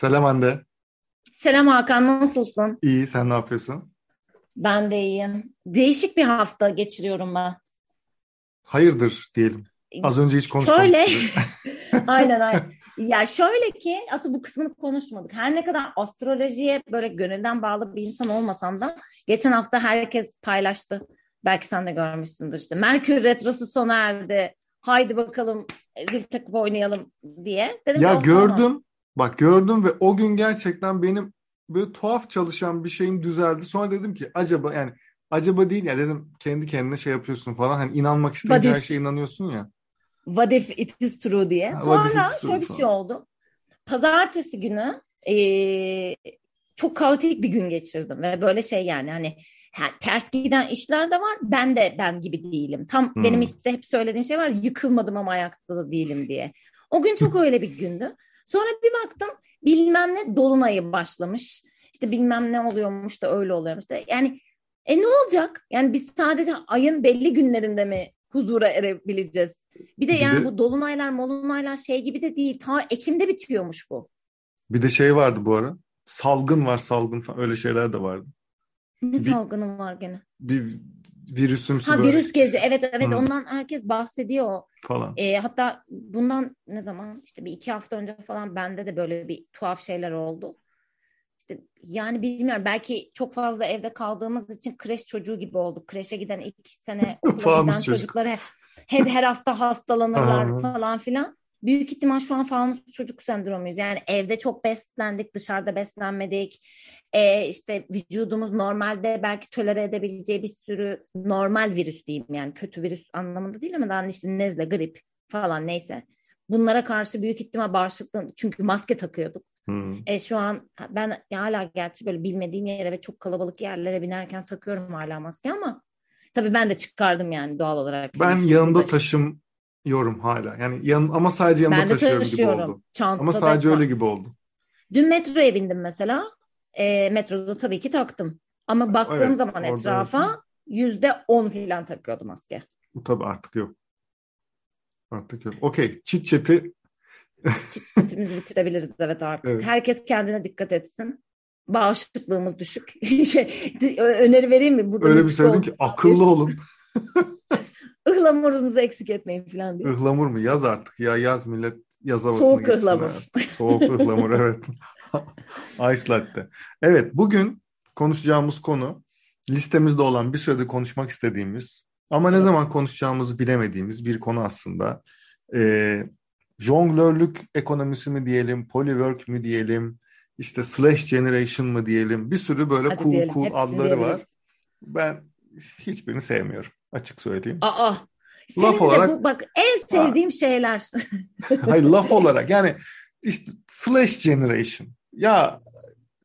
Selam Hande. Selam Hakan, nasılsın? İyi, sen ne yapıyorsun? Ben de iyiyim. Değişik bir hafta geçiriyorum ben. Hayırdır diyelim. Az önce hiç Şöyle, konuşmamıştık. aynen aynen. Ya şöyle ki aslında bu kısmını konuşmadık. Her ne kadar astrolojiye böyle gönülden bağlı bir insan olmasam da geçen hafta herkes paylaştı. Belki sen de görmüşsündür işte. Merkür Retrosu sona erdi. Haydi bakalım zil takıp oynayalım diye. Dedim Ya gördüm, bak gördüm ve o gün gerçekten benim böyle tuhaf çalışan bir şeyim düzeldi. Sonra dedim ki acaba yani acaba değil ya dedim kendi kendine şey yapıyorsun falan. Hani inanmak What her şeye inanıyorsun ya. What if it is true diye. Ha, Sonra true şöyle bir şey oldu. Pazartesi günü eee, çok kaotik bir gün geçirdim ve böyle şey yani hani ha, ters giden işler de var. Ben de ben gibi değilim. Tam Hmm. benim işte hep söylediğim şey var. Yıkılmadım ama ayakta da değilim diye. O gün çok öyle bir gündü. Sonra bir baktım bilmem ne dolunayı başlamış. İşte bilmem ne oluyormuş da öyle oluyormuş da. Yani e ne olacak? Yani biz sadece ayın belli günlerinde mi huzura erebileceğiz? Bir de Bir yani de- bu dolunaylar molunaylar şey gibi de değil. Ta Ekim'de bitiyormuş bu. Bir de şey vardı bu ara. Salgın var salgın falan öyle şeyler de vardı. Ne Bir- salgını var gene. Bir virüsümsü Ha böyle virüs geziyor. Evet evet Hı. ondan herkes bahsediyor. falan. E, hatta bundan ne zaman işte bir iki hafta önce falan bende de böyle bir tuhaf şeyler oldu. İşte yani bilmiyorum belki çok fazla evde kaldığımız için kreş çocuğu gibi olduk. Kreşe giden ilk sene okula giden çocuk. çocuklara hep her hafta hastalanırlar falan filan. Büyük ihtimal şu an fanus çocuk sendromuyuz. Yani evde çok beslendik, dışarıda beslenmedik. Ee, işte vücudumuz normalde belki tolere edebileceği bir sürü normal virüs diyeyim yani kötü virüs anlamında değil ama daha işte nezle, grip falan neyse. Bunlara karşı büyük ihtimal bağışıklığın çünkü maske takıyorduk. Hmm. E, şu an ben hala gerçi böyle bilmediğim yere ve çok kalabalık yerlere binerken takıyorum hala maske ama tabii ben de çıkardım yani doğal olarak. Ben İşte yanımda burada- taşımıyorum hala. Yani yan, ama sadece yanımda ben de taşıyorum gibi oldu. Çantada Ama sadece öyle gibi oldu. Dün metroya bindim mesela. E, metroda tabii ki taktım. Ama baktığım Evet, zaman etrafa yüzde on filan takıyordu maske. Bu tabii artık yok. Artık yok. Okey. Çit çeti Çitimizi bitirebiliriz evet artık. Evet. Herkes kendine dikkat etsin. Bağışıklığımız düşük. şey, öneri vereyim mi? Burada öyle bir söyledin ki akıllı olun. Ihlamurunuzu eksik etmeyin falan diye. Ihlamur mu? Yaz artık. Ya yaz millet yaz havasına Soğuk geçsin ıhlamur. artık. Soğuk ıhlamur evet. Ice latte. Evet bugün konuşacağımız konu listemizde olan bir sürede konuşmak istediğimiz ama ne zaman konuşacağımızı bilemediğimiz bir konu aslında. Ee, jonglörlük ekonomisi mi diyelim, polywork mi diyelim, işte slash generation mı diyelim. Bir sürü böyle Hadi cool diyelim, cool adları var. diyebiliriz. Ben hiçbirini sevmiyorum açık söyleyeyim. Aa, senin Laf olarak- bu bak en sevdiğim şeyler. Hayır laf olarak yani işte slash generation ya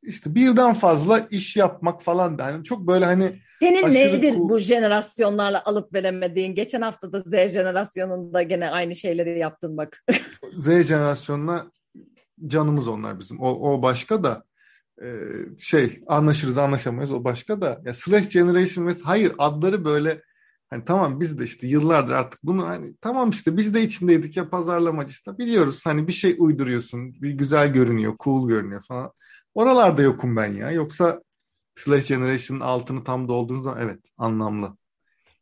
işte birden fazla iş yapmak falan da hani çok böyle hani Senin nedir cool. bu jenerasyonlarla alıp veremediğin? Geçen hafta da Z jenerasyonunda gene aynı şeyleri yaptın bak. Z jenerasyonuna canımız onlar bizim. O, o başka da e, şey anlaşırız anlaşamayız o başka da ya slash generation ve hayır adları böyle hani tamam biz de işte yıllardır artık bunu hani tamam işte biz de içindeydik ya pazarlamacı işte biliyoruz hani bir şey uyduruyorsun bir güzel görünüyor cool görünüyor falan. Oralarda yokum ben ya yoksa slash generation'ın altını tam doldurduğunuz zaman evet anlamlı.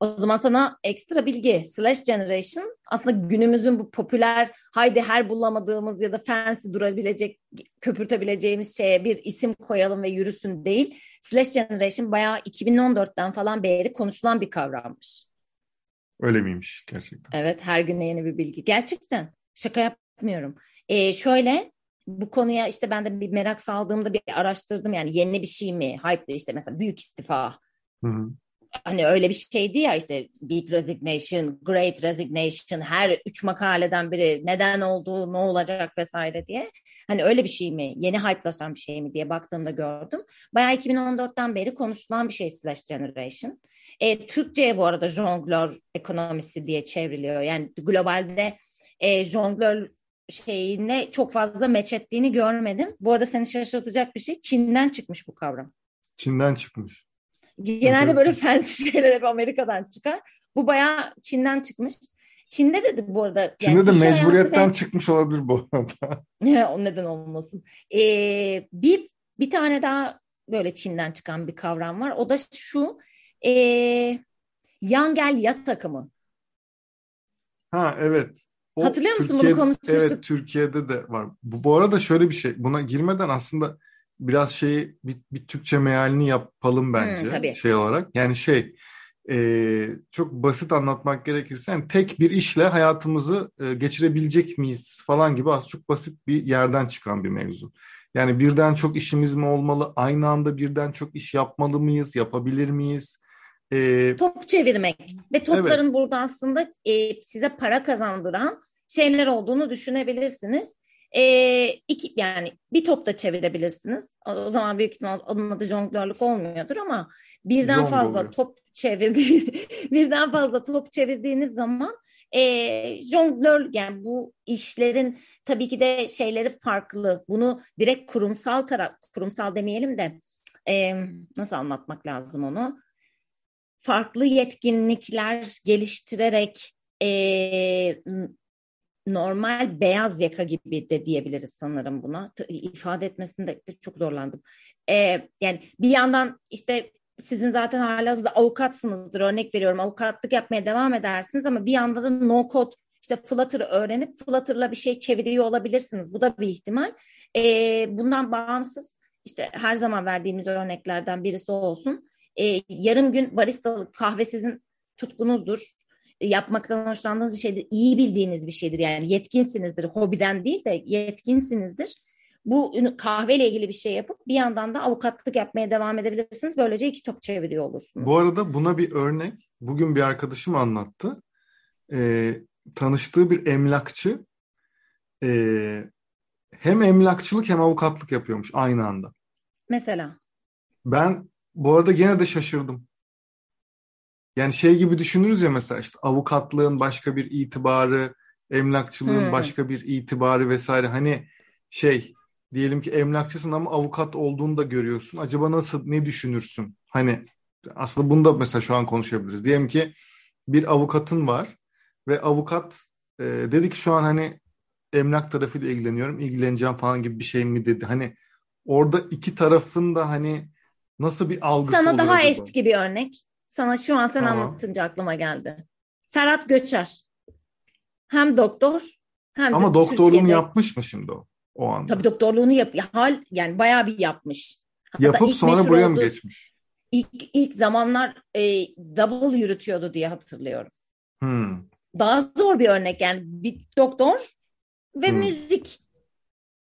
O zaman sana ekstra bilgi. Slash Generation aslında günümüzün bu popüler haydi her bulamadığımız ya da fancy durabilecek, köpürtebileceğimiz şeye bir isim koyalım ve yürüsün değil. Slash Generation bayağı 2014'ten falan beri konuşulan bir kavrammış. Öyle miymiş gerçekten? Evet her güne yeni bir bilgi. Gerçekten şaka yapmıyorum. Ee, şöyle bu konuya işte ben de bir merak saldığımda bir araştırdım yani yeni bir şey mi? Hype işte mesela büyük istifa. Hı hı. Hani öyle bir şeydi ya işte Big Resignation, Great Resignation her üç makaleden biri neden oldu, ne olacak vesaire diye. Hani öyle bir şey mi, yeni hype'laşan bir şey mi diye baktığımda gördüm. Bayağı 2014'ten beri konuşulan bir şey Slash Generation. E, Türkçe'ye bu arada jonglör ekonomisi diye çevriliyor. Yani globalde e, jonglör şeyine çok fazla meç ettiğini görmedim. Bu arada seni şaşırtacak bir şey Çin'den çıkmış bu kavram. Çin'den çıkmış. Genelde böyle fancy şeyler hep Amerika'dan çıkar. Bu bayağı Çin'den çıkmış. Çin'de de bu arada. Çin'de yani de mecburiyetten ve... çıkmış olabilir bu arada. o neden olmasın. Ee, bir bir tane daha böyle Çin'den çıkan bir kavram var. O da şu e, Yangel yat takımı. Ha evet. O Hatırlıyor musun Türkiye, bunu konuşmuştuk. Evet Türkiye'de de var. Bu, bu arada şöyle bir şey. Buna girmeden aslında biraz şeyi bir, bir Türkçe mealini yapalım bence. Hmm, tabii. Şey olarak. Yani şey e, çok basit anlatmak gerekirse yani tek bir işle hayatımızı e, geçirebilecek miyiz falan gibi az çok basit bir yerden çıkan bir mevzu. Yani birden çok işimiz mi olmalı? Aynı anda birden çok iş yapmalı mıyız? Yapabilir miyiz? Ee, Top çevirmek ve topların evet. burada aslında e, size para kazandıran şeyler olduğunu düşünebilirsiniz. E, iki, yani bir top da çevirebilirsiniz. O, zaman büyük ihtimal onun adı jonglörlük olmuyordur ama birden Jongle fazla top çevirdi birden fazla top çevirdiğiniz zaman e, jonglör yani bu işlerin tabii ki de şeyleri farklı. Bunu direkt kurumsal taraf kurumsal demeyelim de e, nasıl anlatmak lazım onu? Farklı yetkinlikler geliştirerek e, normal beyaz yaka gibi de diyebiliriz sanırım buna. İfade etmesinde de çok zorlandım. Ee, yani bir yandan işte sizin zaten halihazırda avukatsınızdır örnek veriyorum avukatlık yapmaya devam edersiniz ama bir yanda da no code işte Flutter'ı öğrenip Flutter'la bir şey çeviriyor olabilirsiniz. Bu da bir ihtimal. Ee, bundan bağımsız işte her zaman verdiğimiz örneklerden birisi olsun. Ee, yarım gün barista kahve sizin tutkunuzdur yapmaktan hoşlandığınız bir şeydir, iyi bildiğiniz bir şeydir. Yani yetkinsinizdir, hobiden değil de yetkinsinizdir. Bu kahveyle ilgili bir şey yapıp bir yandan da avukatlık yapmaya devam edebilirsiniz. Böylece iki top çeviriyor olursunuz. Bu arada buna bir örnek bugün bir arkadaşım anlattı. Ee, tanıştığı bir emlakçı e, hem emlakçılık hem avukatlık yapıyormuş aynı anda. Mesela? Ben bu arada yine de şaşırdım. Yani şey gibi düşünürüz ya mesela işte avukatlığın başka bir itibarı, emlakçılığın hmm. başka bir itibarı vesaire. Hani şey diyelim ki emlakçısın ama avukat olduğunu da görüyorsun. Acaba nasıl ne düşünürsün? Hani aslında bunu da mesela şu an konuşabiliriz. Diyelim ki bir avukatın var ve avukat e, dedi ki şu an hani emlak tarafıyla ilgileniyorum, ilgileneceğim falan gibi bir şey mi dedi. Hani orada iki tarafın da hani nasıl bir algısı Sana daha acaba? eski bir örnek. Sana şu an sen tamam. anlatınca aklıma geldi. Ferhat Göçer. Hem doktor hem Ama doktorluğunu Türkiye'de... yapmış mı şimdi o? O anda. Tabii doktorluğunu yap hal yani bayağı bir yapmış. Hatta Yapıp sonra buraya oldu, mı geçmiş? İlk, ilk zamanlar e, double yürütüyordu diye hatırlıyorum. Hmm. Daha zor bir örnek yani bir doktor ve hmm. müzik.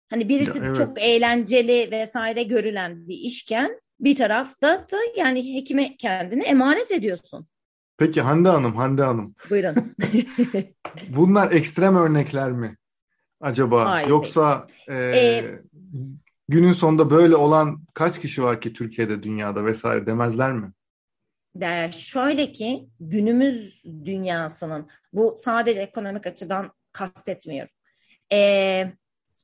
Hani birisi ya, evet. çok eğlenceli vesaire görülen bir işken bir tarafta da yani hekime kendini emanet ediyorsun. Peki Hande Hanım, Hande Hanım. Buyurun. Bunlar ekstrem örnekler mi acaba? Hayır, Yoksa e, ee, günün sonunda böyle olan kaç kişi var ki Türkiye'de, dünyada vesaire demezler mi? De, şöyle ki günümüz dünyasının bu sadece ekonomik açıdan kastetmiyorum. Ee,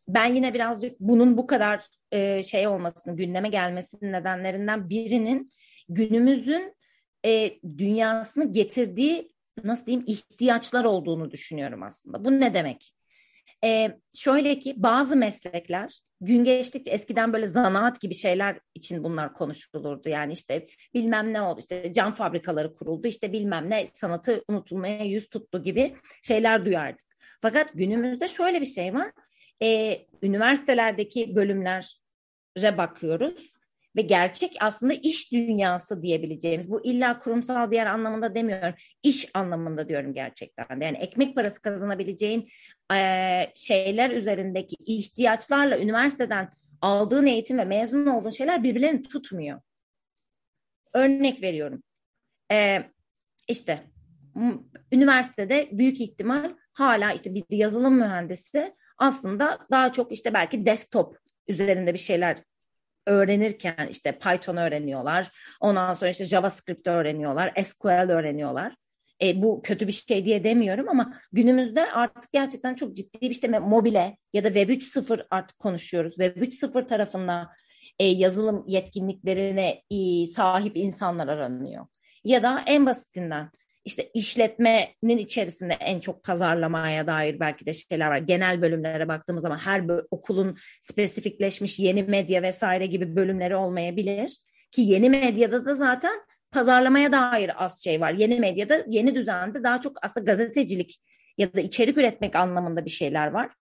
ben yine birazcık bunun bu kadar e, şey olmasını, gündeme gelmesinin nedenlerinden birinin günümüzün e, dünyasını getirdiği nasıl diyeyim ihtiyaçlar olduğunu düşünüyorum aslında. Bu ne demek? E, şöyle ki bazı meslekler gün geçtikçe eskiden böyle zanaat gibi şeyler için bunlar konuşulurdu. Yani işte bilmem ne oldu işte cam fabrikaları kuruldu işte bilmem ne sanatı unutulmaya yüz tuttu gibi şeyler duyardık. Fakat günümüzde şöyle bir şey var. E, üniversitelerdeki bölümler bakıyoruz ve gerçek aslında iş dünyası diyebileceğimiz bu illa kurumsal bir yer anlamında demiyorum iş anlamında diyorum gerçekten yani ekmek parası kazanabileceğin e, şeyler üzerindeki ihtiyaçlarla üniversiteden aldığın eğitim ve mezun olduğun şeyler birbirlerini tutmuyor. Örnek veriyorum. E, işte üniversitede büyük ihtimal hala işte bir yazılım mühendisi aslında daha çok işte belki desktop üzerinde bir şeyler öğrenirken işte Python öğreniyorlar. Ondan sonra işte JavaScript öğreniyorlar, SQL öğreniyorlar. E, bu kötü bir şey diye demiyorum ama günümüzde artık gerçekten çok ciddi bir işte mobile ya da Web 3.0 artık konuşuyoruz. Web 3.0 tarafında e, yazılım yetkinliklerine e, sahip insanlar aranıyor. Ya da en basitinden işte işletmenin içerisinde en çok pazarlamaya dair belki de şeyler var. Genel bölümlere baktığımız zaman her okulun spesifikleşmiş yeni medya vesaire gibi bölümleri olmayabilir. Ki yeni medyada da zaten pazarlamaya dair az şey var. Yeni medyada, yeni düzende daha çok aslında gazetecilik ya da içerik üretmek anlamında bir şeyler var.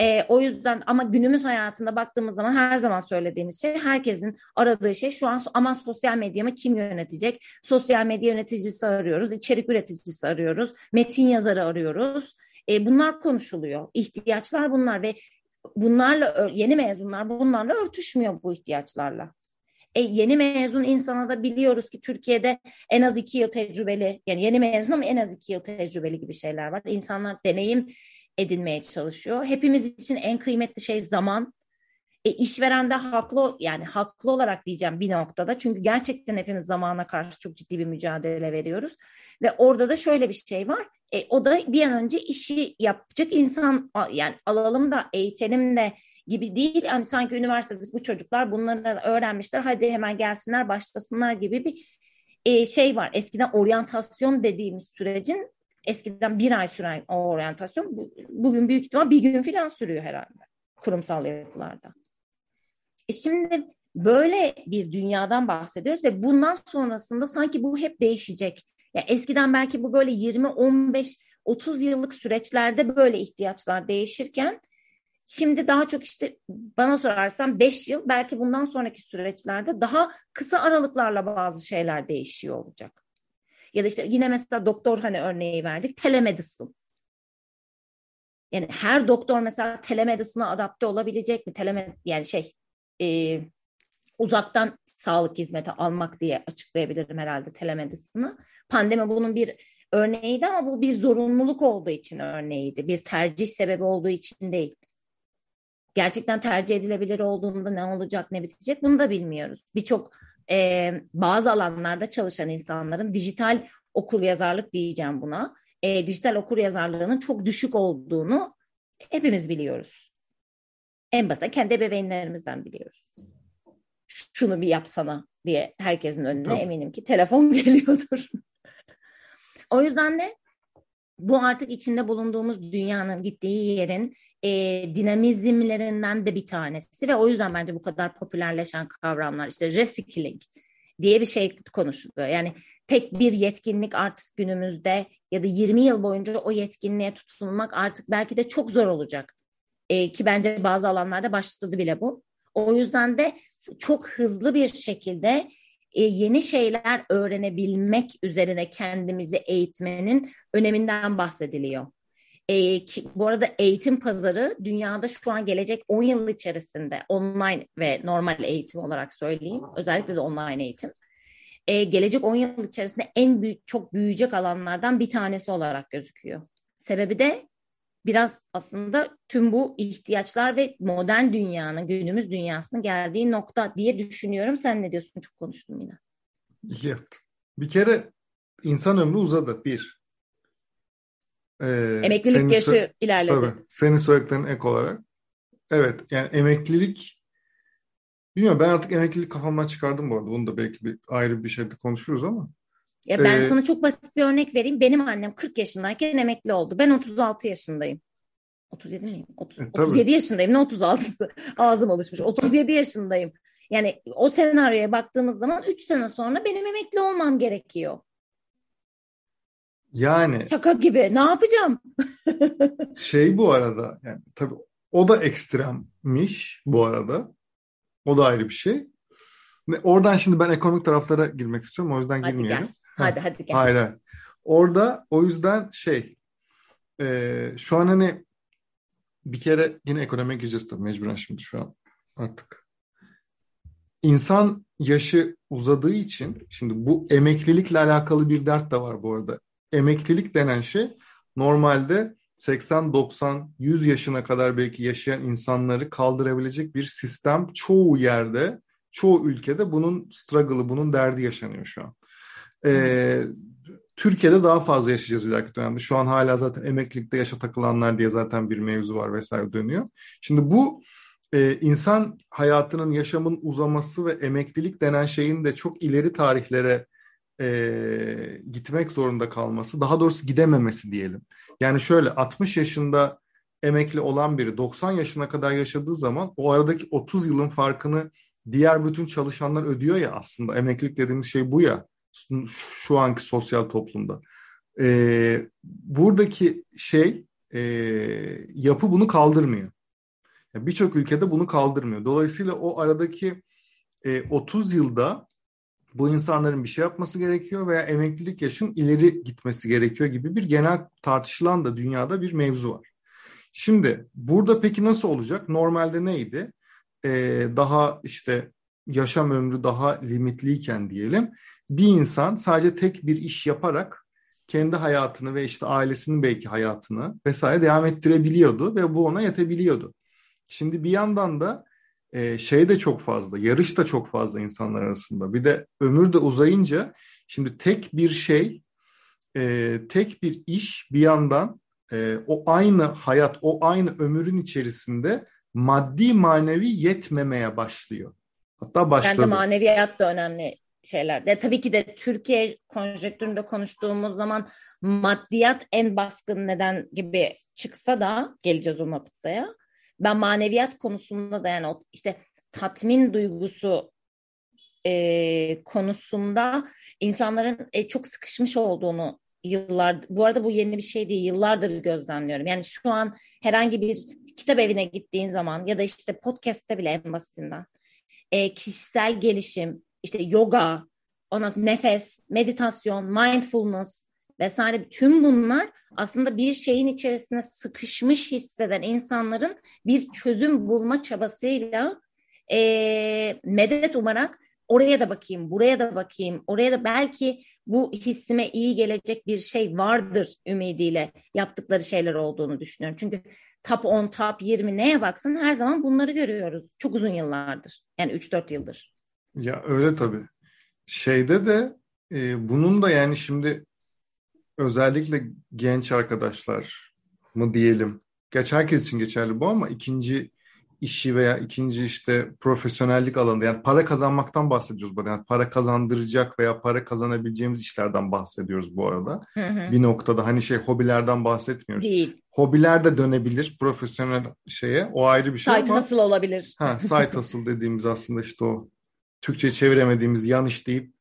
E, o yüzden ama günümüz hayatında baktığımız zaman her zaman söylediğimiz şey herkesin aradığı şey şu an ama sosyal medyamı kim yönetecek? Sosyal medya yöneticisi arıyoruz, içerik üreticisi arıyoruz, metin yazarı arıyoruz. E, bunlar konuşuluyor. İhtiyaçlar bunlar ve bunlarla yeni mezunlar bunlarla örtüşmüyor bu ihtiyaçlarla. E, yeni mezun insana da biliyoruz ki Türkiye'de en az iki yıl tecrübeli yani yeni mezun ama en az iki yıl tecrübeli gibi şeyler var. İnsanlar deneyim edinmeye çalışıyor. Hepimiz için en kıymetli şey zaman. E, işveren de haklı yani haklı olarak diyeceğim bir noktada. Çünkü gerçekten hepimiz zamana karşı çok ciddi bir mücadele veriyoruz. Ve orada da şöyle bir şey var. E, o da bir an önce işi yapacak insan yani alalım da eğitelim de gibi değil. Yani sanki üniversitede bu çocuklar bunları öğrenmişler. Hadi hemen gelsinler başlasınlar gibi bir e, şey var. Eskiden oryantasyon dediğimiz sürecin eskiden bir ay süren o oryantasyon bugün büyük ihtimal bir gün falan sürüyor herhalde kurumsal yapılarda. E şimdi böyle bir dünyadan bahsediyoruz ve bundan sonrasında sanki bu hep değişecek. Ya eskiden belki bu böyle 20, 15, 30 yıllık süreçlerde böyle ihtiyaçlar değişirken şimdi daha çok işte bana sorarsan 5 yıl belki bundan sonraki süreçlerde daha kısa aralıklarla bazı şeyler değişiyor olacak. Ya da işte yine mesela doktor hani örneği verdik. Telemedicine. Yani her doktor mesela telemedicine'a adapte olabilecek mi? Teleme yani şey e, uzaktan sağlık hizmeti almak diye açıklayabilirim herhalde telemedicine'ı. Pandemi bunun bir örneğiydi ama bu bir zorunluluk olduğu için örneğiydi. Bir tercih sebebi olduğu için değil. Gerçekten tercih edilebilir olduğunda ne olacak ne bitecek bunu da bilmiyoruz. Birçok e, bazı alanlarda çalışan insanların dijital okur yazarlık diyeceğim buna. E, dijital okur yazarlığının çok düşük olduğunu hepimiz biliyoruz. En basit kendi ebeveynlerimizden biliyoruz. Şunu bir yapsana diye herkesin önüne tamam. eminim ki telefon geliyordur. o yüzden de bu artık içinde bulunduğumuz dünyanın gittiği yerin e, dinamizmlerinden de bir tanesi ve o yüzden bence bu kadar popülerleşen kavramlar işte recycling diye bir şey konuşuluyor. Yani tek bir yetkinlik artık günümüzde ya da 20 yıl boyunca o yetkinliğe tutunmak artık belki de çok zor olacak. E, ki bence bazı alanlarda başladı bile bu. O yüzden de çok hızlı bir şekilde e, yeni şeyler öğrenebilmek üzerine kendimizi eğitmenin öneminden bahsediliyor. E, ki, bu arada eğitim pazarı dünyada şu an gelecek 10 yıl içerisinde online ve normal eğitim olarak söyleyeyim. Özellikle de online eğitim. E, gelecek 10 yıl içerisinde en büyük, çok büyüyecek alanlardan bir tanesi olarak gözüküyor. Sebebi de biraz aslında tüm bu ihtiyaçlar ve modern dünyanın, günümüz dünyasının geldiği nokta diye düşünüyorum. Sen ne diyorsun? Çok konuştum yine. İyi yaptın. Bir kere insan ömrü uzadı. Bir. Ee, Emeklilik yaşı ilerledi. Tabii. Senin söylediklerin ek olarak. Evet. Yani emeklilik bilmiyorum ben artık emeklilik kafamdan çıkardım bu arada. Bunu da belki bir ayrı bir şeyde konuşuruz ama. Ya ben ee, sana çok basit bir örnek vereyim. Benim annem 40 yaşındayken emekli oldu. Ben 36 yaşındayım. 37 miyim? 30, e, 37 yaşındayım. Ne 36'sı? Ağzım alışmış. 37 yaşındayım. Yani o senaryoya baktığımız zaman 3 sene sonra benim emekli olmam gerekiyor. Yani. Şaka gibi. Ne yapacağım? şey bu arada yani tabii o da ekstremmiş bu arada. O da ayrı bir şey. Oradan şimdi ben ekonomik taraflara girmek istiyorum. O yüzden hadi. Gel. Hadi hadi gel. Hayır hayır. Orada o yüzden şey e, şu an hani bir kere yine ekonomiye gireceğiz tabii mecburen şimdi şu an artık. İnsan yaşı uzadığı için şimdi bu emeklilikle alakalı bir dert de var bu arada. Emeklilik denen şey normalde 80, 90, 100 yaşına kadar belki yaşayan insanları kaldırabilecek bir sistem çoğu yerde, çoğu ülkede bunun struggle'ı, bunun derdi yaşanıyor şu an. Ee, Türkiye'de daha fazla yaşayacağız ileriki dönemde. Şu an hala zaten emeklilikte yaşa takılanlar diye zaten bir mevzu var vesaire dönüyor. Şimdi bu e, insan hayatının, yaşamın uzaması ve emeklilik denen şeyin de çok ileri tarihlere e, gitmek zorunda kalması, daha doğrusu gidememesi diyelim. Yani şöyle 60 yaşında emekli olan biri 90 yaşına kadar yaşadığı zaman o aradaki 30 yılın farkını diğer bütün çalışanlar ödüyor ya aslında. Emeklilik dediğimiz şey bu ya şu anki sosyal toplumda. E, buradaki şey e, yapı bunu kaldırmıyor. Yani Birçok ülkede bunu kaldırmıyor. Dolayısıyla o aradaki e, 30 yılda bu insanların bir şey yapması gerekiyor veya emeklilik yaşın ileri gitmesi gerekiyor gibi bir genel tartışılan da dünyada bir mevzu var. Şimdi burada peki nasıl olacak? Normalde neydi? Ee, daha işte yaşam ömrü daha limitliyken diyelim bir insan sadece tek bir iş yaparak kendi hayatını ve işte ailesinin belki hayatını vesaire devam ettirebiliyordu ve bu ona yetebiliyordu. Şimdi bir yandan da e, şey de çok fazla, yarış da çok fazla insanlar arasında. Bir de ömür de uzayınca şimdi tek bir şey, e, tek bir iş bir yandan e, o aynı hayat, o aynı ömürün içerisinde maddi manevi yetmemeye başlıyor. Hatta başladı. Bence maneviyat da önemli şeyler. De, tabii ki de Türkiye konjektüründe konuştuğumuz zaman maddiyat en baskın neden gibi çıksa da geleceğiz o noktaya. Ben maneviyat konusunda da yani işte tatmin duygusu e, konusunda insanların e, çok sıkışmış olduğunu yıllar bu arada bu yeni bir şey değil yıllardır gözlemliyorum. Yani şu an herhangi bir kitap evine gittiğin zaman ya da işte podcast'te bile en basitinden e, kişisel gelişim, işte yoga, ondan sonra nefes, meditasyon, mindfulness vesaire tüm bunlar aslında bir şeyin içerisine sıkışmış hisseden insanların bir çözüm bulma çabasıyla e, medet umarak oraya da bakayım, buraya da bakayım, oraya da belki bu hissime iyi gelecek bir şey vardır ümidiyle yaptıkları şeyler olduğunu düşünüyorum. Çünkü top 10, top 20 neye baksın her zaman bunları görüyoruz. Çok uzun yıllardır. Yani 3-4 yıldır. Ya öyle tabii. Şeyde de e, bunun da yani şimdi özellikle genç arkadaşlar mı diyelim. Geç herkes için geçerli bu ama ikinci işi veya ikinci işte profesyonellik alanında yani para kazanmaktan bahsediyoruz burada. Yani para kazandıracak veya para kazanabileceğimiz işlerden bahsediyoruz bu arada. Hı hı. Bir noktada hani şey hobilerden bahsetmiyoruz. Değil. Hobiler de dönebilir profesyonel şeye. O ayrı bir şey site ama. Site olabilir. Ha, site hustle dediğimiz aslında işte o Türkçe çeviremediğimiz yan iş deyip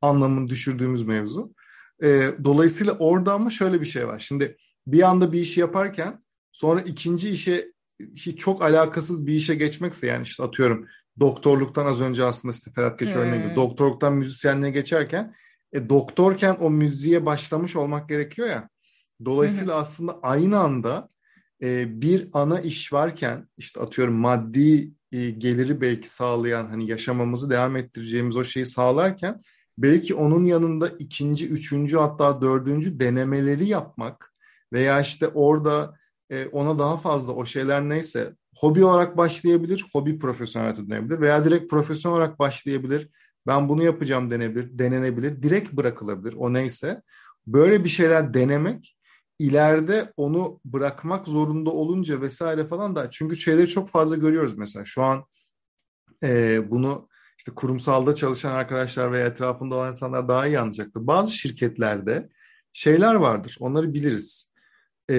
anlamını düşürdüğümüz mevzu. E, dolayısıyla orada ama şöyle bir şey var. Şimdi bir anda bir işi yaparken sonra ikinci işe hiç çok alakasız bir işe geçmekse yani işte atıyorum doktorluktan az önce aslında işte Ferhat Geç hmm. örneği gibi doktorluktan müzisyenliğe geçerken e, doktorken o müziğe başlamış olmak gerekiyor ya. Dolayısıyla hmm. aslında aynı anda e, bir ana iş varken işte atıyorum maddi e, geliri belki sağlayan hani yaşamamızı devam ettireceğimiz o şeyi sağlarken belki onun yanında ikinci, üçüncü hatta dördüncü denemeleri yapmak veya işte orada e, ona daha fazla o şeyler neyse hobi olarak başlayabilir, hobi profesyonel dönebilir veya direkt profesyonel olarak başlayabilir. Ben bunu yapacağım denebilir, denenebilir, direkt bırakılabilir o neyse. Böyle bir şeyler denemek ileride onu bırakmak zorunda olunca vesaire falan da çünkü şeyleri çok fazla görüyoruz mesela şu an e, bunu işte kurumsalda çalışan arkadaşlar veya etrafında olan insanlar daha iyi anlayacaktır. Bazı şirketlerde şeyler vardır onları biliriz. E,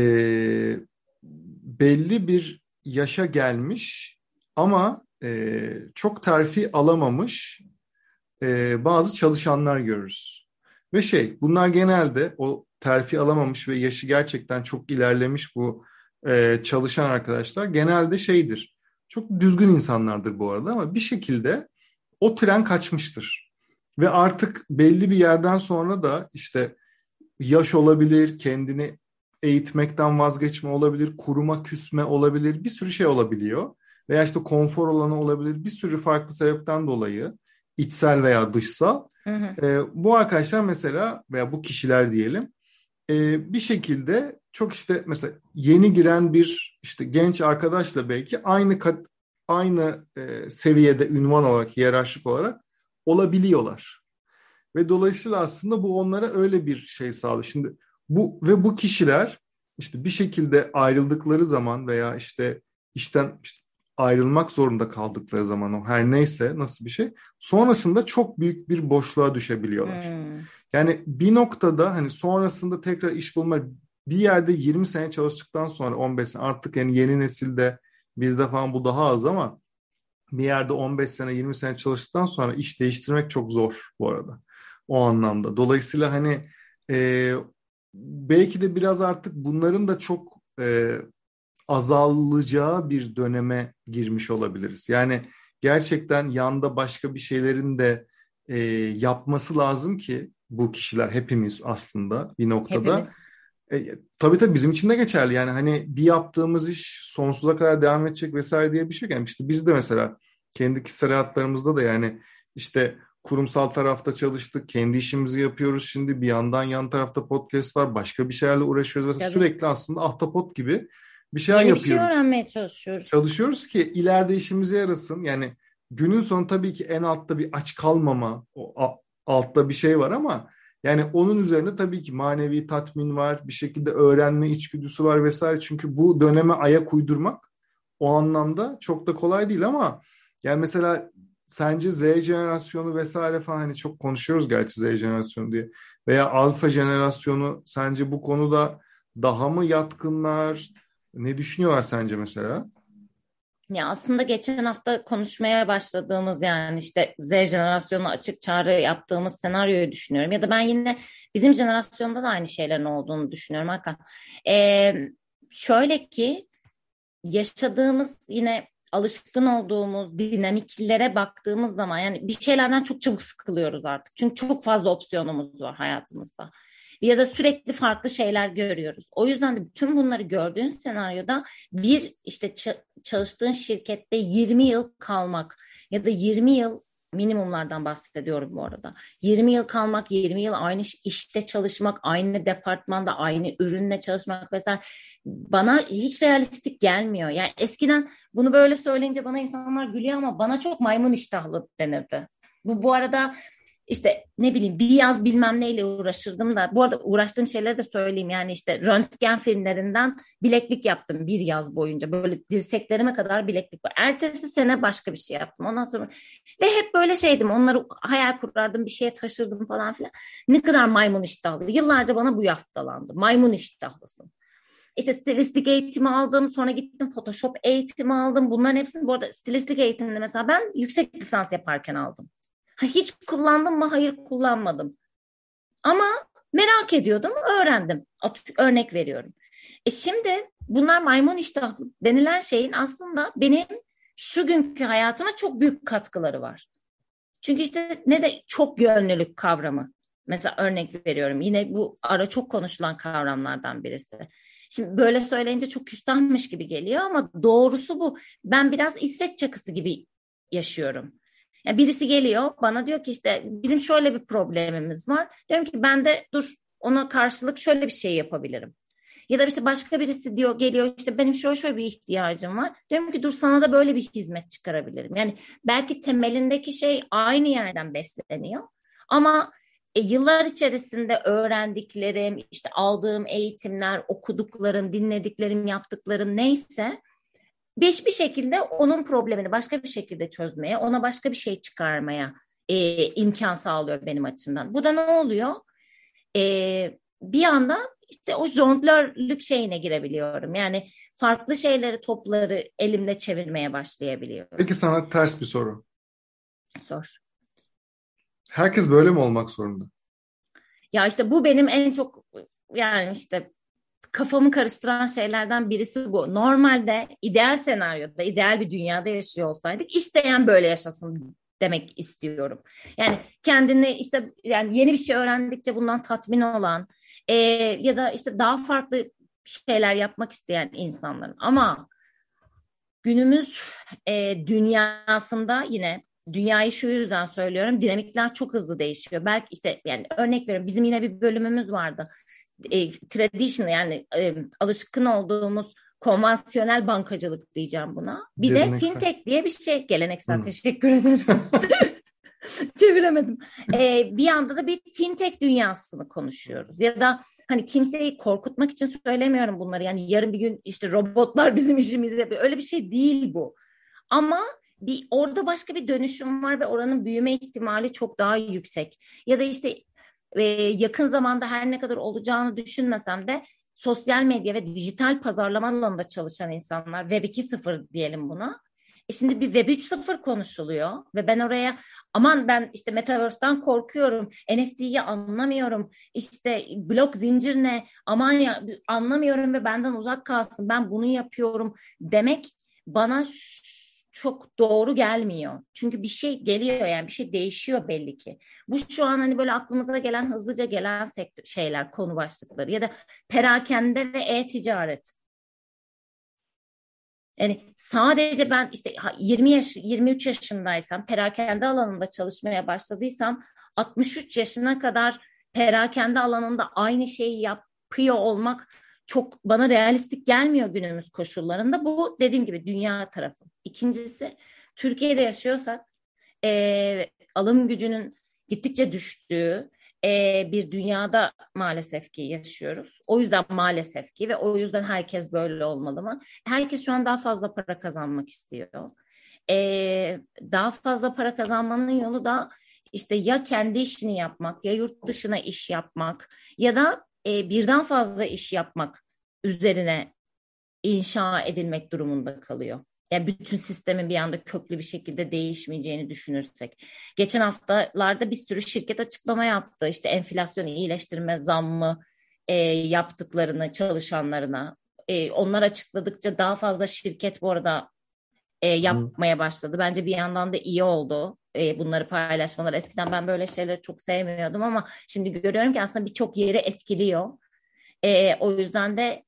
belli bir yaşa gelmiş ama e, çok terfi alamamış e, bazı çalışanlar görürüz. Ve şey bunlar genelde o terfi alamamış ve yaşı gerçekten çok ilerlemiş bu e, çalışan arkadaşlar genelde şeydir. Çok düzgün insanlardır bu arada ama bir şekilde o tren kaçmıştır. Ve artık belli bir yerden sonra da işte yaş olabilir, kendini eğitmekten vazgeçme olabilir, kuruma küsme olabilir, bir sürü şey olabiliyor. Veya işte konfor alanı olabilir, bir sürü farklı sebepten dolayı içsel veya dışsal. Hı hı. E, bu arkadaşlar mesela veya bu kişiler diyelim e, bir şekilde çok işte mesela yeni giren bir işte genç arkadaşla belki aynı kat, aynı e, seviyede ünvan olarak, hiyerarşik olarak olabiliyorlar. Ve dolayısıyla aslında bu onlara öyle bir şey sağlıyor. Şimdi bu ve bu kişiler işte bir şekilde ayrıldıkları zaman veya işte işten işte ayrılmak zorunda kaldıkları zaman o her neyse nasıl bir şey sonrasında çok büyük bir boşluğa düşebiliyorlar. Hmm. Yani bir noktada hani sonrasında tekrar iş bulma bir yerde 20 sene çalıştıktan sonra 15 sene artık yani yeni nesilde bizde falan bu daha az ama bir yerde 15 sene 20 sene çalıştıktan sonra iş değiştirmek çok zor bu arada o anlamda. Dolayısıyla hani e, belki de biraz artık bunların da çok e, azalacağı bir döneme girmiş olabiliriz. Yani gerçekten yanda başka bir şeylerin de e, yapması lazım ki bu kişiler hepimiz aslında bir noktada. Hepimiz. E, tabii tabii bizim için de geçerli. Yani hani bir yaptığımız iş sonsuza kadar devam edecek vesaire diye bir şey yok. Yani işte biz de mesela kendi kişisel hayatlarımızda da yani işte kurumsal tarafta çalıştık. Kendi işimizi yapıyoruz şimdi. Bir yandan yan tarafta podcast var. Başka bir şeylerle uğraşıyoruz. Tabii. Sürekli aslında ahtapot gibi bir şeyler Yeni yapıyoruz. bir şey öğrenmeye çalışıyoruz. Çalışıyoruz ki ileride işimize yarasın. Yani günün sonu tabii ki en altta bir aç kalmama, o altta bir şey var ama yani onun üzerinde tabii ki manevi tatmin var, bir şekilde öğrenme içgüdüsü var vesaire. Çünkü bu döneme ayak uydurmak o anlamda çok da kolay değil ama yani mesela sence Z jenerasyonu vesaire falan hani çok konuşuyoruz gerçi Z jenerasyonu diye veya alfa jenerasyonu sence bu konuda daha mı yatkınlar? Ne düşünüyorlar sence mesela? Ya aslında geçen hafta konuşmaya başladığımız yani işte Z jenerasyonu açık çağrı yaptığımız senaryoyu düşünüyorum. Ya da ben yine bizim jenerasyonda da aynı şeylerin olduğunu düşünüyorum Hakan. Ee, şöyle ki yaşadığımız yine alışkın olduğumuz dinamiklere baktığımız zaman yani bir şeylerden çok çabuk sıkılıyoruz artık. Çünkü çok fazla opsiyonumuz var hayatımızda ya da sürekli farklı şeyler görüyoruz. O yüzden de bütün bunları gördüğün senaryoda bir işte çalıştığın şirkette 20 yıl kalmak ya da 20 yıl minimumlardan bahsediyorum bu arada. 20 yıl kalmak, 20 yıl aynı işte çalışmak, aynı departmanda, aynı ürünle çalışmak vesaire bana hiç realistik gelmiyor. Yani eskiden bunu böyle söyleyince bana insanlar gülüyor ama bana çok maymun iştahlı denirdi. Bu bu arada işte ne bileyim bir yaz bilmem neyle uğraşırdım da bu arada uğraştığım şeyleri de söyleyeyim yani işte röntgen filmlerinden bileklik yaptım bir yaz boyunca böyle dirseklerime kadar bileklik var. Ertesi sene başka bir şey yaptım ondan sonra ve hep böyle şeydim onları hayal kurardım bir şeye taşırdım falan filan. Ne kadar maymun iştahlı yıllarca bana bu yaftalandı maymun iştahlısın. İşte stilistik eğitimi aldım. Sonra gittim Photoshop eğitimi aldım. Bunların hepsini bu arada stilistik eğitimini mesela ben yüksek lisans yaparken aldım. Hiç kullandım mı? Hayır kullanmadım. Ama merak ediyordum, öğrendim. Örnek veriyorum. E şimdi bunlar maymun iştahlı denilen şeyin aslında benim şu günkü hayatıma çok büyük katkıları var. Çünkü işte ne de çok yönlülük kavramı. Mesela örnek veriyorum. Yine bu ara çok konuşulan kavramlardan birisi. Şimdi böyle söyleyince çok küstahmış gibi geliyor ama doğrusu bu. Ben biraz İsveç çakısı gibi yaşıyorum. Yani birisi geliyor bana diyor ki işte bizim şöyle bir problemimiz var. Diyorum ki ben de dur ona karşılık şöyle bir şey yapabilirim. Ya da işte başka birisi diyor geliyor işte benim şöyle şöyle bir ihtiyacım var. Diyorum ki dur sana da böyle bir hizmet çıkarabilirim. Yani belki temelindeki şey aynı yerden besleniyor. Ama e, yıllar içerisinde öğrendiklerim, işte aldığım eğitimler, okuduklarım, dinlediklerim, yaptıklarım neyse Beş bir şekilde onun problemini başka bir şekilde çözmeye, ona başka bir şey çıkarmaya e, imkan sağlıyor benim açımdan. Bu da ne oluyor? E, bir anda işte o jonglörlük şeyine girebiliyorum. Yani farklı şeyleri, topları elimde çevirmeye başlayabiliyorum. Peki sana ters bir soru. Sor. Herkes böyle mi olmak zorunda? Ya işte bu benim en çok yani işte kafamı karıştıran şeylerden birisi bu. Normalde ideal senaryoda, ideal bir dünyada yaşıyor olsaydık isteyen böyle yaşasın demek istiyorum. Yani kendini işte yani yeni bir şey öğrendikçe bundan tatmin olan e, ya da işte daha farklı şeyler yapmak isteyen insanların ama günümüz e, dünyasında yine dünyayı şu yüzden söylüyorum dinamikler çok hızlı değişiyor. Belki işte yani örnek veriyorum bizim yine bir bölümümüz vardı e, traditional yani e, alışkın olduğumuz konvansiyonel bankacılık diyeceğim buna. Bir geleneksel. de fintech diye bir şey. Geleneksel. Hmm. Teşekkür ederim. Çeviremedim. Ee, bir anda da bir fintech dünyasını konuşuyoruz. Ya da hani kimseyi korkutmak için söylemiyorum bunları. Yani yarın bir gün işte robotlar bizim işimizi yapıyor. Öyle bir şey değil bu. Ama bir orada başka bir dönüşüm var ve oranın büyüme ihtimali çok daha yüksek. Ya da işte e, yakın zamanda her ne kadar olacağını düşünmesem de sosyal medya ve dijital pazarlama alanında çalışan insanlar Web 2.0 diyelim buna. E şimdi bir Web 3.0 konuşuluyor ve ben oraya aman ben işte Metaverse'den korkuyorum, NFT'yi anlamıyorum, işte blok zincir ne, aman ya anlamıyorum ve benden uzak kalsın, ben bunu yapıyorum demek bana çok doğru gelmiyor. Çünkü bir şey geliyor yani bir şey değişiyor belli ki. Bu şu an hani böyle aklımıza gelen hızlıca gelen sektör, şeyler konu başlıkları ya da perakende ve e-ticaret. Yani sadece ben işte 20 yaş 23 yaşındaysam perakende alanında çalışmaya başladıysam 63 yaşına kadar perakende alanında aynı şeyi yapıyor olmak çok bana realistik gelmiyor günümüz koşullarında. Bu dediğim gibi dünya tarafı. İkincisi Türkiye'de yaşıyorsak e, alım gücünün gittikçe düştüğü e, bir dünyada maalesef ki yaşıyoruz. O yüzden maalesef ki ve o yüzden herkes böyle olmalı mı? Herkes şu an daha fazla para kazanmak istiyor. E, daha fazla para kazanmanın yolu da işte ya kendi işini yapmak ya yurt dışına iş yapmak ya da e, birden fazla iş yapmak üzerine inşa edilmek durumunda kalıyor. Yani bütün sistemin bir anda köklü bir şekilde değişmeyeceğini düşünürsek. Geçen haftalarda bir sürü şirket açıklama yaptı. İşte enflasyonu iyileştirme zammı e, yaptıklarını çalışanlarına. E, onlar açıkladıkça daha fazla şirket bu arada e, yapmaya başladı. Bence bir yandan da iyi oldu e, bunları paylaşmalar. Eskiden ben böyle şeyleri çok sevmiyordum ama şimdi görüyorum ki aslında birçok yeri etkiliyor. E, o yüzden de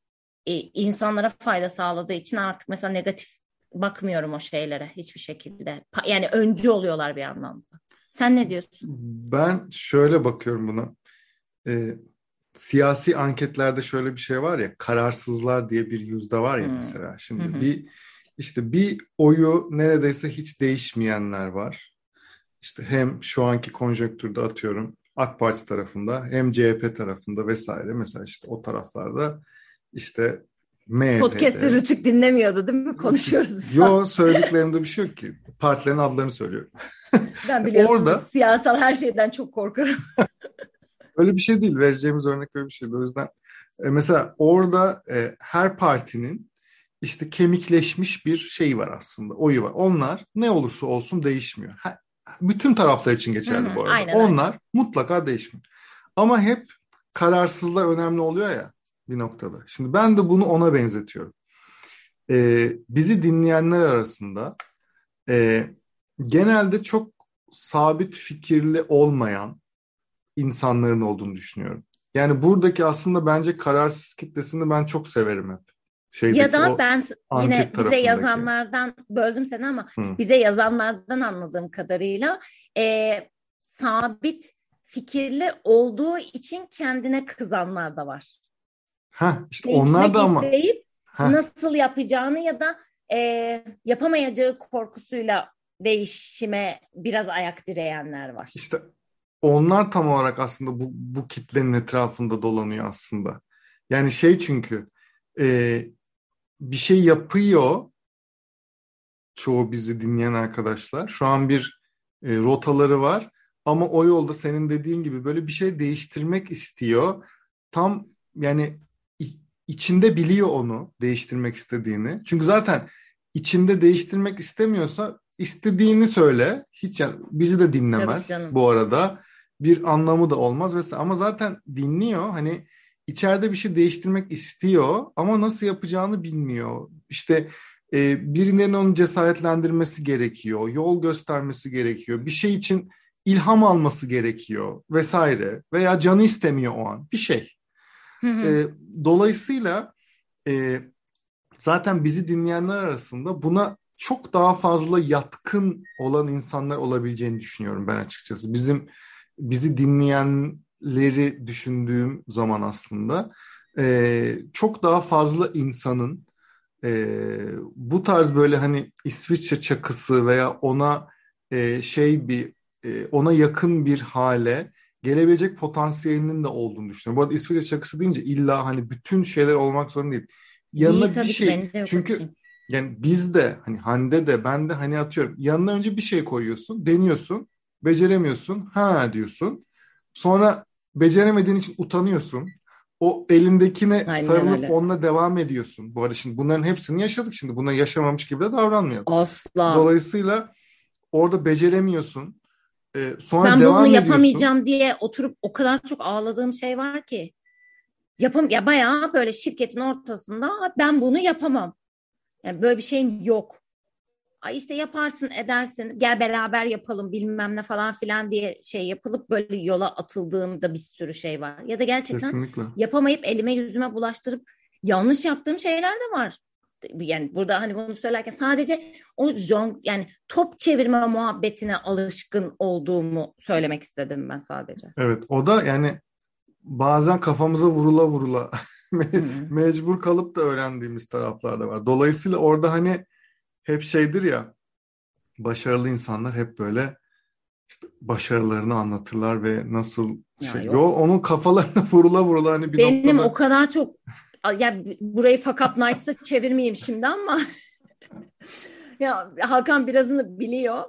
e, insanlara fayda sağladığı için artık mesela negatif bakmıyorum o şeylere hiçbir şekilde. Yani öncü oluyorlar bir anlamda. Sen ne diyorsun? Ben şöyle bakıyorum buna. Ee, siyasi anketlerde şöyle bir şey var ya kararsızlar diye bir yüzde var ya hmm. mesela. Şimdi hmm. bir işte bir oyu neredeyse hiç değişmeyenler var. İşte hem şu anki konjonktürde atıyorum AK Parti tarafında hem CHP tarafında vesaire mesela işte o taraflarda işte MHP'de. Podcast'ı Rütük dinlemiyordu değil mi? Konuşuyoruz. Yo söylediklerimde bir şey yok ki. Partilerin adlarını söylüyorum. Ben biliyorsun Orada, siyasal her şeyden çok korkarım. öyle bir şey değil. Vereceğimiz örnek öyle bir şey. O yüzden e, mesela orada e, her partinin işte kemikleşmiş bir şey var aslında. Oyu var. Onlar ne olursa olsun değişmiyor. Ha, bütün taraflar için geçerli Hı-hı, bu arada. Aynen, Onlar aynen. mutlaka değişmiyor. Ama hep kararsızlar önemli oluyor ya bir noktada. Şimdi ben de bunu ona benzetiyorum. Ee, bizi dinleyenler arasında e, genelde çok sabit fikirli olmayan insanların olduğunu düşünüyorum. Yani buradaki aslında bence kararsız kitlesini ben çok severim hep. Şeydeki, ya da ben yine bize yazanlardan böldüm seni ama Hı. bize yazanlardan anladığım kadarıyla e, sabit fikirli olduğu için kendine kızanlar da var. Ha işte onlar da ama isteyip nasıl yapacağını ya da e, yapamayacağı korkusuyla değişime biraz ayak direyenler var. İşte onlar tam olarak aslında bu, bu kitlenin etrafında dolanıyor aslında. Yani şey çünkü e, bir şey yapıyor çoğu bizi dinleyen arkadaşlar. Şu an bir e, rotaları var ama o yolda senin dediğin gibi böyle bir şey değiştirmek istiyor. Tam yani içinde biliyor onu değiştirmek istediğini. Çünkü zaten içinde değiştirmek istemiyorsa istediğini söyle. Hiç yani bizi de dinlemez bu arada. Bir anlamı da olmaz vesaire. Ama zaten dinliyor. Hani içeride bir şey değiştirmek istiyor ama nasıl yapacağını bilmiyor. İşte e, birilerinin onu cesaretlendirmesi gerekiyor. Yol göstermesi gerekiyor. Bir şey için ilham alması gerekiyor vesaire. Veya canı istemiyor o an. Bir şey. E, dolayısıyla e, zaten bizi dinleyenler arasında buna çok daha fazla yatkın olan insanlar olabileceğini düşünüyorum ben açıkçası. Bizim bizi dinleyenleri düşündüğüm zaman aslında e, çok daha fazla insanın e, bu tarz böyle hani İsviçre çakısı veya ona e, şey bir e, ona yakın bir hale gelebilecek potansiyelinin de olduğunu düşünüyorum. Bu arada İsviçre çakısı deyince illa hani bütün şeyler olmak zorunda değil. Yanına değil, bir şey çünkü şey. yani biz de hani Hande de ben de hani atıyorum yanına önce bir şey koyuyorsun, deniyorsun, beceremiyorsun, ha diyorsun. Sonra beceremediğin için utanıyorsun. O elindekine Aynen sarılıp öyle. onunla devam ediyorsun. Bu arada şimdi bunların hepsini yaşadık şimdi. Bunları yaşamamış gibi de davranmayalım. Asla. Dolayısıyla orada beceremiyorsun. Ee, sonra ben devam bunu yapamayacağım diye oturup o kadar çok ağladığım şey var ki. Yapam ya bayağı böyle şirketin ortasında ben bunu yapamam. Yani böyle bir şeyim yok. Ay işte yaparsın edersin gel beraber yapalım bilmem ne falan filan diye şey yapılıp böyle yola atıldığımda bir sürü şey var. Ya da gerçekten Kesinlikle. yapamayıp elime yüzüme bulaştırıp yanlış yaptığım şeyler de var. Yani burada hani bunu söylerken sadece o jon yani top çevirme muhabbetine alışkın olduğumu söylemek istedim ben sadece. Evet o da yani bazen kafamıza vurula vurula mecbur kalıp da öğrendiğimiz taraflar da var. Dolayısıyla orada hani hep şeydir ya başarılı insanlar hep böyle işte başarılarını anlatırlar ve nasıl ya şey. Yok. Yo onun kafalarına vurula vurula hani bir Benim noktada... o kadar çok ya burayı Fuck Up Nights'a çevirmeyeyim şimdi ama ya Hakan birazını biliyor.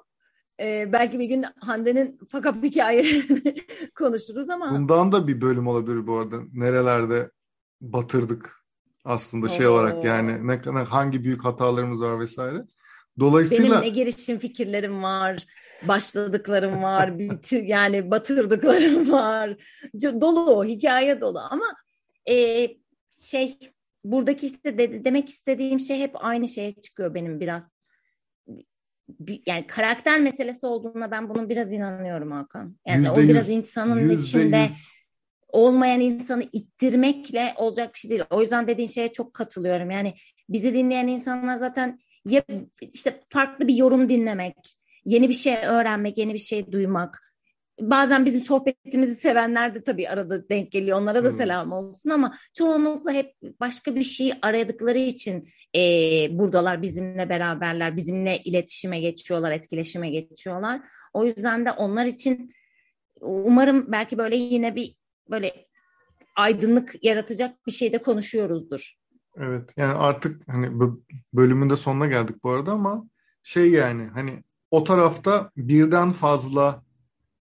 Ee, belki bir gün Hande'nin Fuck Up hikayelerini konuşuruz ama. Bundan da bir bölüm olabilir bu arada. Nerelerde batırdık aslında şey Oo. olarak yani ne, ne hangi büyük hatalarımız var vesaire. Dolayısıyla benim ne girişim fikirlerim var, başladıklarım var, bitir yani batırdıklarım var. Dolu o hikaye dolu ama e, şey buradaki işte de, demek istediğim şey hep aynı şeye çıkıyor benim biraz. Yani karakter meselesi olduğuna ben bunun biraz inanıyorum Hakan. Yani yüzde o biraz insanın içinde yüz olmayan insanı ittirmekle olacak bir şey değil. O yüzden dediğin şeye çok katılıyorum. Yani bizi dinleyen insanlar zaten ya işte farklı bir yorum dinlemek, yeni bir şey öğrenmek, yeni bir şey duymak. Bazen bizim sohbetimizi sevenler de tabii arada denk geliyor. Onlara da hmm. selam olsun ama çoğunlukla hep başka bir şey aradıkları için e, buradalar bizimle beraberler, bizimle iletişime geçiyorlar, etkileşime geçiyorlar. O yüzden de onlar için umarım belki böyle yine bir böyle aydınlık yaratacak bir şeyde konuşuyoruzdur. Evet yani artık hani bölümün de sonuna geldik bu arada ama şey yani hani o tarafta birden fazla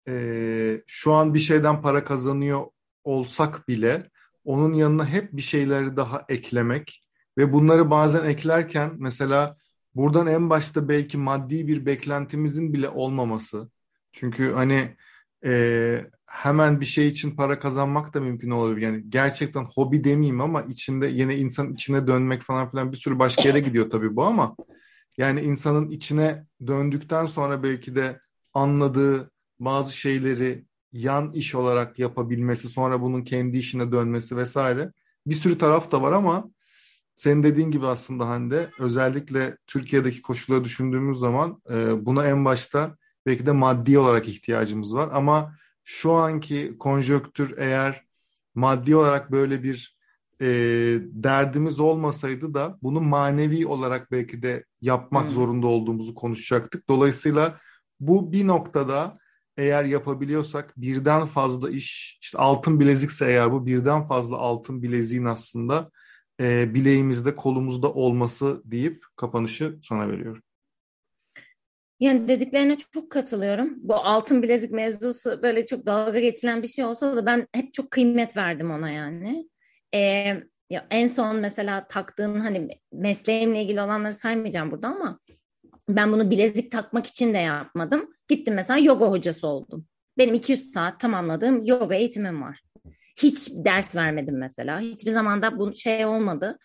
e, şu an bir şeyden para kazanıyor olsak bile onun yanına hep bir şeyleri daha eklemek ve bunları bazen eklerken mesela buradan en başta belki maddi bir beklentimizin bile olmaması. Çünkü hani e, hemen bir şey için para kazanmak da mümkün olabilir. Yani gerçekten hobi demeyeyim ama içinde yine insan içine dönmek falan filan bir sürü başka yere gidiyor tabii bu ama yani insanın içine döndükten sonra belki de anladığı bazı şeyleri yan iş olarak yapabilmesi, sonra bunun kendi işine dönmesi vesaire bir sürü taraf da var ama senin dediğin gibi aslında Hande özellikle Türkiye'deki koşulları düşündüğümüz zaman e, buna en başta belki de maddi olarak ihtiyacımız var ama şu anki konjöktür eğer maddi olarak böyle bir e, derdimiz olmasaydı da bunu manevi olarak belki de yapmak hmm. zorunda olduğumuzu konuşacaktık. Dolayısıyla bu bir noktada eğer yapabiliyorsak birden fazla iş, işte altın bilezikse eğer bu birden fazla altın bileziğin aslında e, bileğimizde, kolumuzda olması deyip kapanışı sana veriyorum. Yani dediklerine çok katılıyorum. Bu altın bilezik mevzusu böyle çok dalga geçilen bir şey olsa da ben hep çok kıymet verdim ona yani. Ee, ya en son mesela taktığın hani mesleğimle ilgili olanları saymayacağım burada ama ben bunu bilezik takmak için de yapmadım. Gittim mesela yoga hocası oldum. Benim 200 saat tamamladığım yoga eğitimim var. Hiç ders vermedim mesela. Hiçbir zaman da bu şey olmadı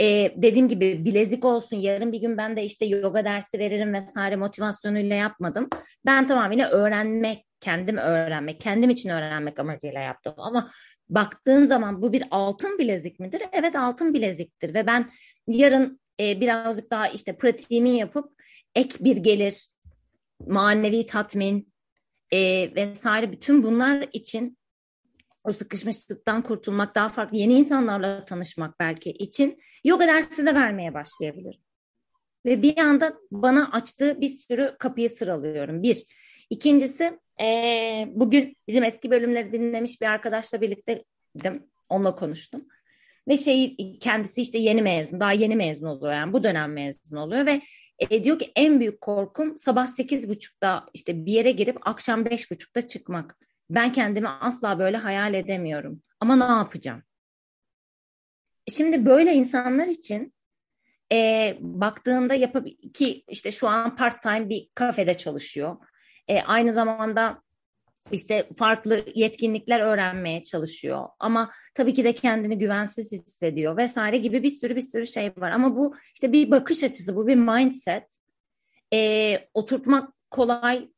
e, dediğim gibi bilezik olsun yarın bir gün ben de işte yoga dersi veririm vesaire motivasyonuyla yapmadım. Ben tamamıyla öğrenmek, kendim öğrenmek, kendim için öğrenmek amacıyla yaptım. Ama baktığın zaman bu bir altın bilezik midir? Evet altın bileziktir ve ben yarın e, birazcık daha işte pratiğimi yapıp ek bir gelir, manevi tatmin e, vesaire bütün bunlar için o sıkışmışlıktan kurtulmak, daha farklı yeni insanlarla tanışmak belki için yoga dersi de vermeye başlayabilirim. Ve bir anda bana açtığı bir sürü kapıyı sıralıyorum. Bir. İkincisi e, bugün bizim eski bölümleri dinlemiş bir arkadaşla birlikte onunla konuştum. Ve şey kendisi işte yeni mezun, daha yeni mezun oluyor yani bu dönem mezun oluyor ve e, diyor ki en büyük korkum sabah sekiz buçukta işte bir yere girip akşam beş buçukta çıkmak. Ben kendimi asla böyle hayal edemiyorum. Ama ne yapacağım? Şimdi böyle insanlar için e, baktığında yapab ki işte şu an part time bir kafede çalışıyor. E, aynı zamanda işte farklı yetkinlikler öğrenmeye çalışıyor. Ama tabii ki de kendini güvensiz hissediyor vesaire gibi bir sürü bir sürü şey var. Ama bu işte bir bakış açısı, bu bir mindset. E, oturtmak kolay,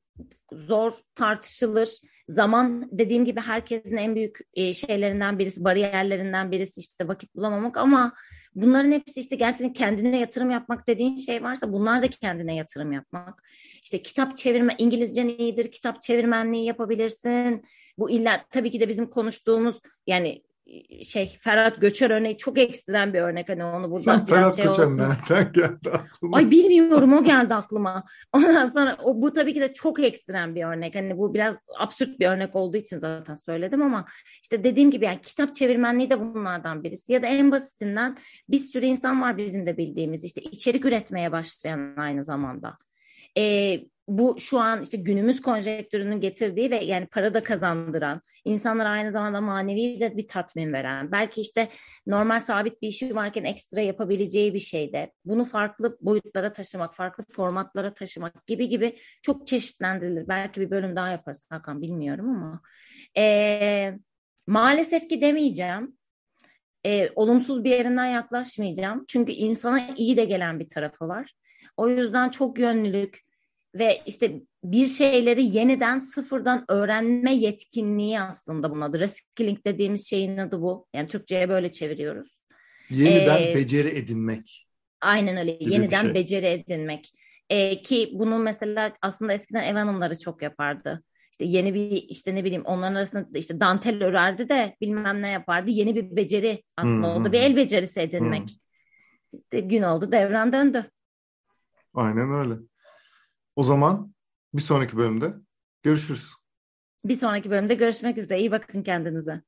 zor, tartışılır. Zaman dediğim gibi herkesin en büyük e, şeylerinden birisi, bariyerlerinden birisi işte vakit bulamamak ama bunların hepsi işte gerçekten kendine yatırım yapmak dediğin şey varsa bunlar da kendine yatırım yapmak. İşte kitap çevirme, İngilizcen iyidir, kitap çevirmenliği yapabilirsin. Bu illa tabii ki de bizim konuştuğumuz yani şey Ferhat Göçer örneği çok ekstrem bir örnek hani onu burada Sen Ferhat şey Göçer olsun. nereden geldi aklıma? Ay bilmiyorum o geldi aklıma. Ondan sonra o, bu tabii ki de çok ekstrem bir örnek. Hani bu biraz absürt bir örnek olduğu için zaten söyledim ama işte dediğim gibi yani kitap çevirmenliği de bunlardan birisi. Ya da en basitinden bir sürü insan var bizim de bildiğimiz işte içerik üretmeye başlayan aynı zamanda. Ee, bu şu an işte günümüz konjektürünün getirdiği ve yani para da kazandıran, insanlara aynı zamanda manevi de bir tatmin veren, belki işte normal sabit bir işi varken ekstra yapabileceği bir şey de, bunu farklı boyutlara taşımak, farklı formatlara taşımak gibi gibi çok çeşitlendirilir. Belki bir bölüm daha yaparız Hakan bilmiyorum ama ee, maalesef ki demeyeceğim. E, olumsuz bir yerinden yaklaşmayacağım. Çünkü insana iyi de gelen bir tarafı var. O yüzden çok yönlülük, ve işte bir şeyleri yeniden sıfırdan öğrenme yetkinliği aslında bunun adı. Reskilling dediğimiz şeyin adı bu. Yani Türkçe'ye böyle çeviriyoruz. Yeniden ee, beceri edinmek. Aynen öyle. Yeniden şey. beceri edinmek. Ee, ki bunu mesela aslında eskiden ev hanımları çok yapardı. İşte yeni bir işte ne bileyim onların arasında işte dantel örerdi de bilmem ne yapardı. Yeni bir beceri aslında hmm. oldu. Bir el becerisi edinmek. Hmm. İşte gün oldu devran döndü. Aynen öyle. O zaman bir sonraki bölümde görüşürüz. Bir sonraki bölümde görüşmek üzere. İyi bakın kendinize.